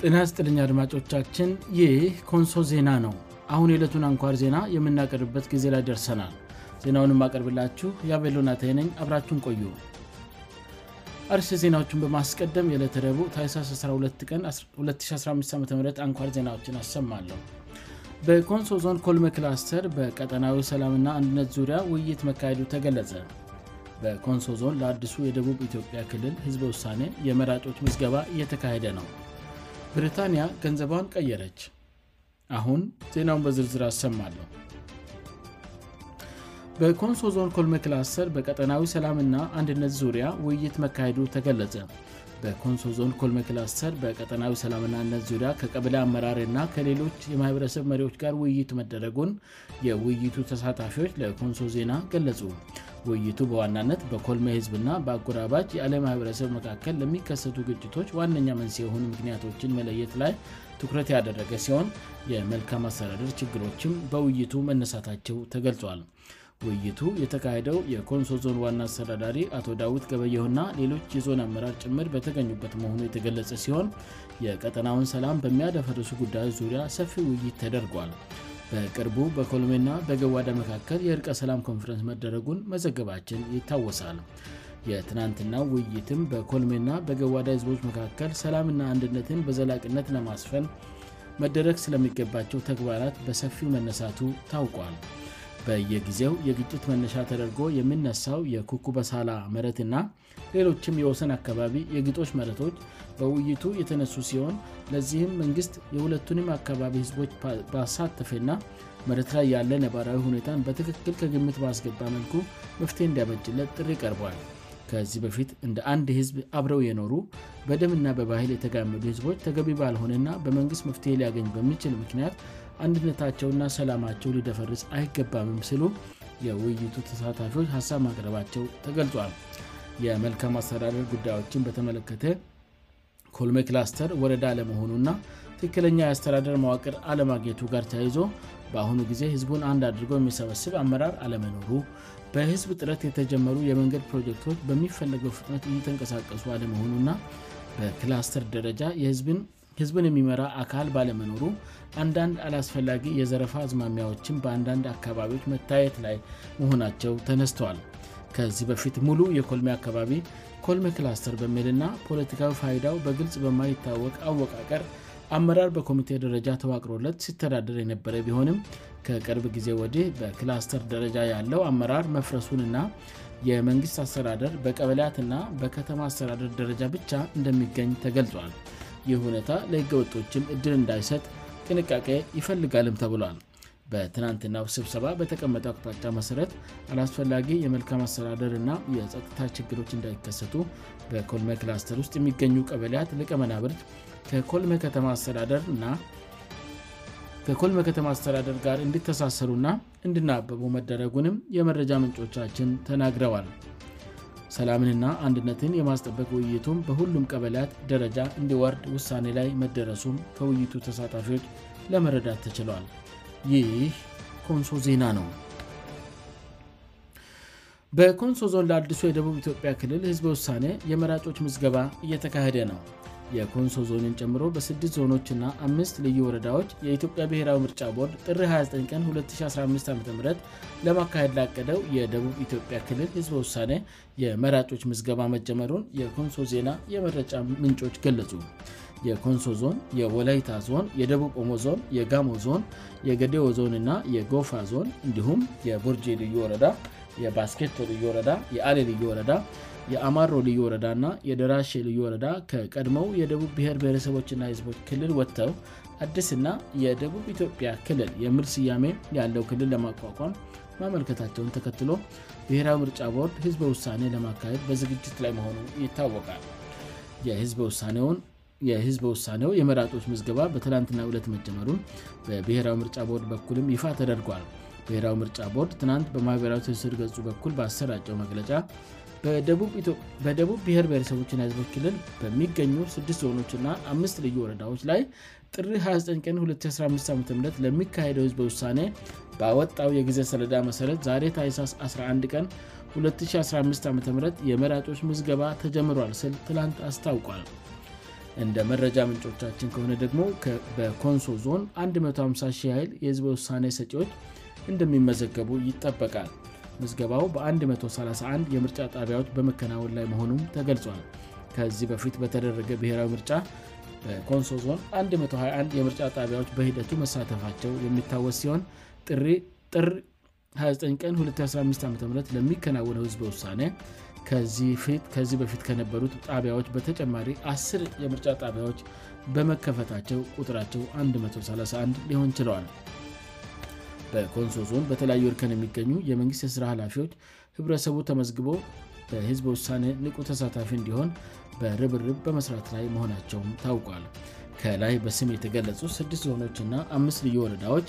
ጥናስጥልኛ አድማጮቻችን ይህ ኮንሶ ዜና ነው አሁን የዕለቱን አንኳር ዜና የምናቀርብበት ጊዜ ላይ ደርሰናል ዜናውንማቀርብላችሁ የቤሎናተይነኝ አብራቹን ቆዩ እርስ ዜናዎችን በማስቀደም የዕለት ረቡ ታይሳስ 12 ቀን2015 ዓም አንኳር ዜናዎችን አስሰማለሁ በኮንሶ ዞን ኮልመክላስተር በቀጠናዊ ሰላምና አንድነት ዙሪያ ውይይት መካሄዱ ተገለጸ በኮንሶ ዞን ለአዲሱ የደቡብ ኢትዮጵያ ክልል ህዝበ ውሳኔን የመራጮች መዝገባ እየተካሄደ ነው ብሪታንያ ገንዘባን ቀየረች አሁን ዜናውን በዝርዝር ያሰማለሁ በኮንሶ ዞን ኮልሜክልሰር በቀጠናዊ ሰላምና አንድነት ዙሪያ ውይይት መካሄዱ ተገለጸ በኮንሶ ዞን ኮልሜክልሰር በቀጠናዊ ሰላምና 1ነት ዙሪያ ከቀብለ አመራርና ከሌሎች የማኅበረሰብ መሪዎች ጋር ውይይት መደረጉን የውይይቱ ተሳታፊዎች ለኮንሶ ዜና ገለጹ ውይይቱ በዋናነት በኮልመ ህዝብ እና በአጎራባጅ የአለማህበረሰብ መካከል ለሚከሰቱ ግጭቶች ዋነኛ መንስ የሆኑ ምክንያቶችን መለየት ላይ ትኩረት ያደረገ ሲሆን የመልካም አስተዳደር ችግሮችም በውይይቱ መነሳታቸው ተገልጿል ውይይቱ የተካሄደው የኮንሶ ዞን ዋና አስተዳዳሪ አቶ ዳዊት ገበይው እና ሌሎች የዞን አመራር ጭምር በተገኙበት መሆኑ የተገለጸ ሲሆን የቀጠናውን ሰላም በሚያደፈርሱ ጉዳዮች ዙሪያ ሰፊ ውይይት ተደርጓል በቅርቡ በኮሎሜና በገዋዳ መካከል የእርቀ ሰላም ኮንፍረንስ መደረጉን መዘገባችን ይታወሳል የትናንትና ውይይትም በኮሎሜና በገዋዳ ህዝቦች መካከል ሰላምና አንድነትን በዘላቂነት ለማስፈን መደረግ ስለሚገባቸው ተግባራት በሰፊው መነሳቱ ታውቋል በየጊዜው የግጭት መነሻ ተደርጎ የምነሳው የኩኩበሳላ መረትና ሌሎችም የወሰን አካባቢ የግጦች መረቶች በውይይቱ የተነሱ ሲሆን ለዚህም መንግስት የሁለቱንም አካባቢ ህዝቦች ባሳተፈና መረት ላይ ያለ ነባራዊ ሁኔታን በትክክል ከግምት በስገባ መልኩ መፍትሄ እንዲያበጭለት ጥሪ ቀርበል ከዚህ በፊት እንደ አንድ ህዝብ አብረው የኖሩ በደምና በባህል የተጋመዱ ህዝቦች ተገቢ ባልሆነና በመንግስት መፍትሄ ሊያገኝ በሚችል ምክንያት አንድነታቸውና ሰላማቸው ሊደፈርስ አይገባምም ስሉ የውይይቱ ተሳታፊዎች ሀሳብ ማቅረባቸው ተገልጿል የመልካም አስተዳደር ጉዳዮችን በተመለከተ ኮልሜ ክላስተር ወረዳ አለመሆኑ እና ትክክለኛ የአስተዳደር ማዋቅር አለማግኘቱ ጋር ተያይዞ በአሁኑ ጊዜ ህዝቡን አንድ አድርገው የሚሰበስብ አመራር አለመኖሩ በህዝብ ጥረት የተጀመሩ የመንገድ ፕሮጀክቶች በሚፈለገው ፍጥነት እየተንቀሳቀሱ አለመሆኑ ና በክላስተር ደረጃ የብ ህዝብን የሚመራ አካል ባለመኖሩ አንዳንድ አላስፈላጊ የዘረፋ አዝማሚያዎችም በአንዳንድ አካባቢዎች መታየት ላይ መሆናቸው ተነስተል ከዚህ በፊት ሙሉ የኮልሜ አካባቢ ኮልሜ ክላስተር በምልና ፖለቲካዊ ፋይዳው በግልጽ በማይታወቅ አወቃቀር አመራር በኮሚቴ ደረጃ ተዋቅሮለት ሲተዳደር የነበረ ቢሆንም ከቅርብ ጊዜ ወዲህ በክላስተር ደረጃ ያለው አመራር መፍረሱን እና የመንግሥት አስተዳደር በቀበልያት ና በከተማ አስተዳደር ደረጃ ብቻ እንደሚገኝ ተገልጿል ይህ ሁኔታ ለህገ ወጦችም እድር እንዳይሰጥ ጥንቃቄ ይፈልጋልም ተብሏል በትናንትናው ስብሰባ በተቀመጠው አቅጣጫ መሠረት አላስፈላጊ የመልካም አስተዳደርእና የጸጥታ ችግሮች እንዳይከሰቱ በኮልሜ ክላስተር ውስጥ የሚገኙ ቀበልያት ልቀ መናብርጅ ከኮልመ ከተማ አስተዳደር ጋር እንድተሳሰሩና እንድናበበ መደረጉንም የመረጃ ምንጮቻችን ተናግረዋል ሰላምንና አንድነትን የማስጠበቅ ውይይቱም በሁሉም ቀበልያት ደረጃ እንዲወርድ ውሳኔ ላይ መደረሱም ከውይይቱ ተሳታፊዎች ለመረዳት ተችሏል ይህ ኮንሶ ዜና ነው በኮንሶ ዞን ለአዲሱ የደቡብ ኢትዮጵያ ክልል ህዝበ ውሳኔ የመራጮች መዝገባ እየተካሄደ ነው የኮንሶ ዞንን ጨምሮ በስድስት ዞኖችና አምስት ልዩ ወረዳዎች የኢትዮጵያ ብሔራዊ ምርጫ ቦርድ ጥሪ 29 ቀን 2015 ዓም ለማካሄድ ላቀደው የደቡብ ኢትዮጵያ ክልል ህዝበ ውሳኔ የመራጮች መዝገባ መጀመሩን የኮንሶ ዜና የመረጫ ምንጮች ገለጹ የኮንሶ ዞን የወላይታ ዞን የደቡብ ኦሞዞን የጋሞ ዞን የገዴዎ ዞን እና የጎፋ ዞን እንዲሁም የቦርጅ ልዩ ወረዳ የባስኬቶ ልዩ ወረዳ የአሌ ልዩ ወረዳ የአማሮ ልዩ ወረዳ ና የደራሼ ልዩ ወረዳ ከቀድሞው የደቡብ ብሄር ብሔረሰቦች ና ህዝቦች ክልል ወጥተው አዲስና የደቡብ ኢትዮጵያ ክልል የምር ስያሜ ያለው ክልል ለማቋቋም ማመልከታቸውን ተከትሎ ብሔራዊ ምርጫ ቦርድ ህዝበ ውሳኔ ለማካሄድ በዝግጅት ላይ መሆኑ ይታወቃል የህዝበ ውሳኔው የመራጦች መዝገባ በትላንትና እለት መጀመሩን በብሔራዊ ምርጫ ቦርድ በኩልም ይፋ ተደርጓል ብሔራዊ ምርጫ ቦርድ ትናንት በማኅበራዊ ትስር ገጹ በኩል በአሰራጨው መግለጫ በደቡብ ብሔር ብሔረሰቦችን ያዝበ ክልል በሚገኙ ስድስት ዞኖችእና አምስት ልዩ ወረዳዎች ላይ ጥር 29 ን2015 ዓም ለሚካሄደው የህዝበ ውሳኔ ባወጣው የጊዜ ሰለዳ መሠረት ዛሬ ታይሳስ 11 ቀን 215 ዓም የመራጮች ምዝገባ ተጀምሯል ስል ትላንት አስታውቋል እንደ መረጃ ምንጮቻችን ከሆነ ደግሞ በኮንሶ ዞን 152ይል የህዝበ ውሳኔ ሰዎች እንደሚመዘገቡ ይጠበቃል መዝገባው በ131 የምርጫ ጣቢያዎች በመከናወን ላይ መሆኑም ተገልጿል ከዚህ በፊት በተደረገ ብሔራዊ ምርጫ በኮንሶ ዞን 121 የምርጫ ጣቢያዎች በሂደቱ መሳተፋቸው የሚታወስ ሲሆን ጥር 29 ቀን 215 ዓ ለሚከናወነው ህዝበ ውሳኔ ከዚህ በፊት ከነበሩት ጣቢያዎች በተጨማሪ አስር የምርጫ ጣቢያዎች በመከፈታቸው ቁጥራቸው 131 ሊሆን ችለዋል በኮንሶ ዞን በተለያዩ እርከን የሚገኙ የመንግሥት የስራ ኃላፊዎች ህብረሰቡ ተመዝግቦ በህዝብ ውሳኔ ንቁ ተሳታፊ እንዲሆን በርብርብ በመስራት ላይ መሆናቸውም ታውቋል ከላይ በስም የተገለጹ ስት ዞኖችና አስት ልዩ ወረዳዎች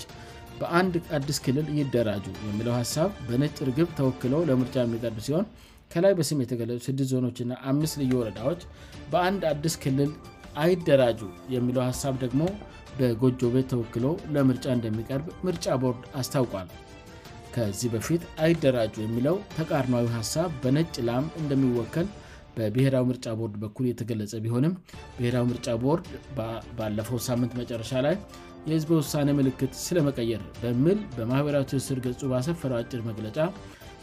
በአንድ አዲስ ክልል ይደራጁ የሚለው ሀሳብ በነጭ ርግብ ተወክለው ለምርጫ የሚጠርብ ሲሆን ከላይ በስም የተገለ ስት ዞኖችና አምት ልዩ ወረዳዎች በአንድ አድስ ክልል አይደራጁ የሚለው ሀሳብ ደግሞ በጎጆ ቤት ተወክሎ ለምርጫ እንደሚቀርብ ምርጫ ቦርድ አስታውቋል ከዚህ በፊት አይደራጁ የሚለው ተቃድናዊ ሀሳብ በነጭ ላም እንደሚወከል በብሔራዊ ምርጫ ቦርድ በኩል የተገለጸ ቢሆንም ብሔራዊ ምርጫ ቦርድ ባለፈው ሳምንት መጨረሻ ላይ የህዝበ ውሳኔ ምልክት ስለመቀየር በሚል በማኅበያ ትስር ገ በሰፈረው አጭር መግለጫ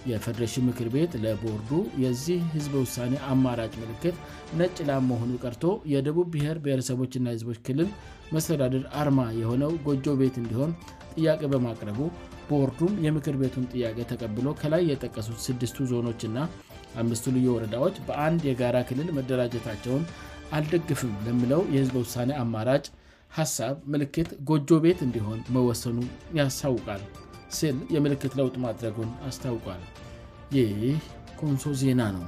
የፌደሬሽን ምክር ቤት ለቦርዱ የዚህ ህዝበ ውሳኔ አማራጭ ምልክት ነጭ ላም መሆኑ ቀርቶ የደቡብ ብሔር ብሔረሰቦችና ህዝቦች ክልል መስተዳድር አርማ የሆነው ጎጆ ቤት እንዲሆን ጥያቄ በማቅረቡ ቦወርዱም የምክር ቤቱን ጥያቄ ተቀብሎ ከላይ የጠቀሱት ስድስቱ ዞኖችና አምስቱ ልዩ ወረዳዎች በአንድ የጋራ ክልል መደራጀታቸውን አልደግፍም ለምለው የህዝበ ውሳኔ አማራጭ ሀሳብ ምልክት ጎጆ ቤት እንዲሆን መወሰኑ ያስታውቃል ስል የምልክት ለውጥ ማድረጉን አስታውቋል ይህ ኮንሶ ዜና ነው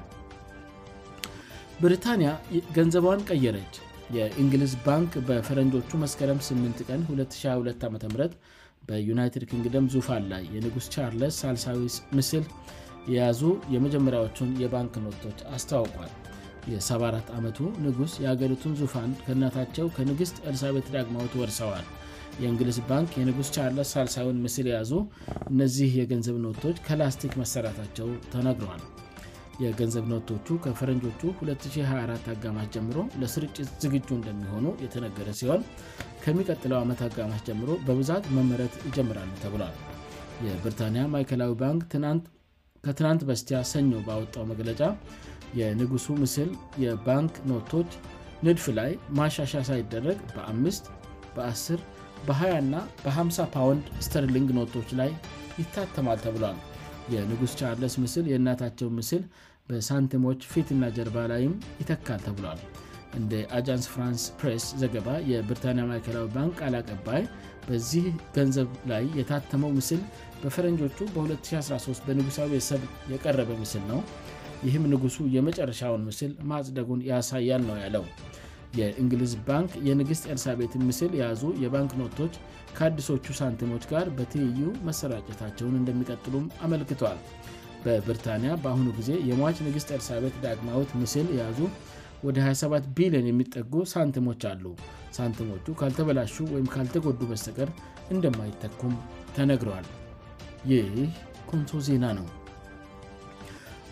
ብሪታንያ ገንዘቧን ቀየረች የእንግሊዝ ባንክ በፈረንጆቹ መስከረም 8 ቀን 2022 ዓም በዩናይትድ ኪንግደም ዙፋን ላይ የንጉሥ ቻርለስ ሳልሳዊ ምስል የያዙ የመጀመሪያዎቹን የባንክ ኖቶች አስታውቋል የ74 ዓመቱ ንጉሥ የሀገሪቱን ዙፋን ከናታቸው ከንግሥት እልሳቤት ዳግማዎች ወርሰዋል የእንግሊዝ ባንክ የንጉሥ ቻርለስ ሳልሳዊ ምስል የያዙ እነዚህ የገንዘብ ኖቶች ከላስቲክ መሰራታቸው ተነግሯል የገንዘብ ኖቶቹ ከፈረንጆቹ 2024 አጋማሽ ጀምሮ ለስርጭት ዝግጁ እንደሚሆኑ የተነገረ ሲሆን ከሚቀጥለው ዓመት አጋማሽ ጀምሮ በብዛት መመረት ይጀምራል ተብሏል የብርታንያ ማይከላዊ ባንክ ከትናንት በስቲያ ሰኞ በወጣው መግለጫ የንጉሱ ምስል የባንክ ኖቶች ንድፍ ላይ ማሻሻ ሳይደረግ በአ በ10 በ20ና በ50 ፓንድ ስተርሊንግ ኖቶች ላይ ይታተማል ተብሏል የንጉስ ቻርለስ ምስል የእናታቸው ምስል በሳንቲሞች ፊትና ጀርባ ላይም ይተካል ተብለል እንደ አጃንስ ፍራንስ ፕሬስ ዘገባ የብርታንያ ማይከላዊ ባንክ ቃል አቀባይ በዚህ ገንዘብ ላይ የታተመው ምስል በፈረንጆቹ በ2013 በንጉሳዊ የሰብ የቀረበ ምስል ነው ይህም ንጉሡ የመጨረሻውን ምስል ማጽደጉን ያሳያል ነው ያለው የእንግሊዝ ባንክ የንግሥት ርሳ ቤት ምስል የያዙ የባንክ ኖቶች ከአዲሶቹ ሳንቲሞች ጋር በትይዩ መሰራጨታቸውን እንደሚቀጥሉም አመልክቷል በብሪታንያ በአሁኑ ጊዜ የሟች ምግሥት እርሳቤት ዳቅማውት ምስል እያዙ ወደ 27 ቢሊዮን የሚጠጉ ሳንትሞች አሉ ሳንትሞቹ ካልተበላሹ ወይም ካልተጎዱ መስተቀር እንደማይተኩም ተነግረዋል ይህ ኮንሶ ዜና ነው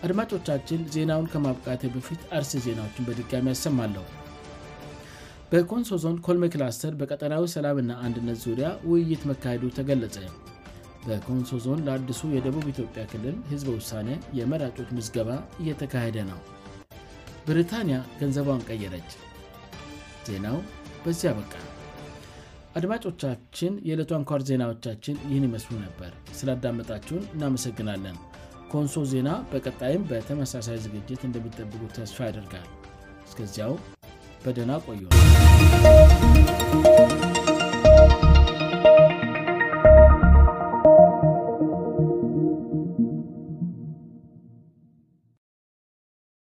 አድማጮቻችን ዜናውን ከማብቃቴ በፊት አርስ ዜናዎችን በድጋሚ ያሰማለሁ በኮንሶ ዞንድ ኮልሜ ክላስተር በቀጠናዊ ሰላምና አንድነት ዙሪያ ውይይት መካሄዱ ተገለጸ በኮንሶ ዞን ለአድሱ የደቡብ ኢትዮጵያ ክልል ህዝበ ውሳኔ የመራጮች መዝገባ እየተካሄደ ነው ብሪታንያ ገንዘቧውን ቀየረች ዜናው በዚያ በቃ አድማጮቻችን የዕለቱ አንኳር ዜናዎቻችን ይህን ይመስሉ ነበር ስላዳመጣችሁን እናመሰግናለን ኮንሶ ዜና በቀጣይም በተመሳሳይ ዝግጅት እንደሚጠብቁ ተስፋ ያደርጋል እስከዚያው በደና ቆዩ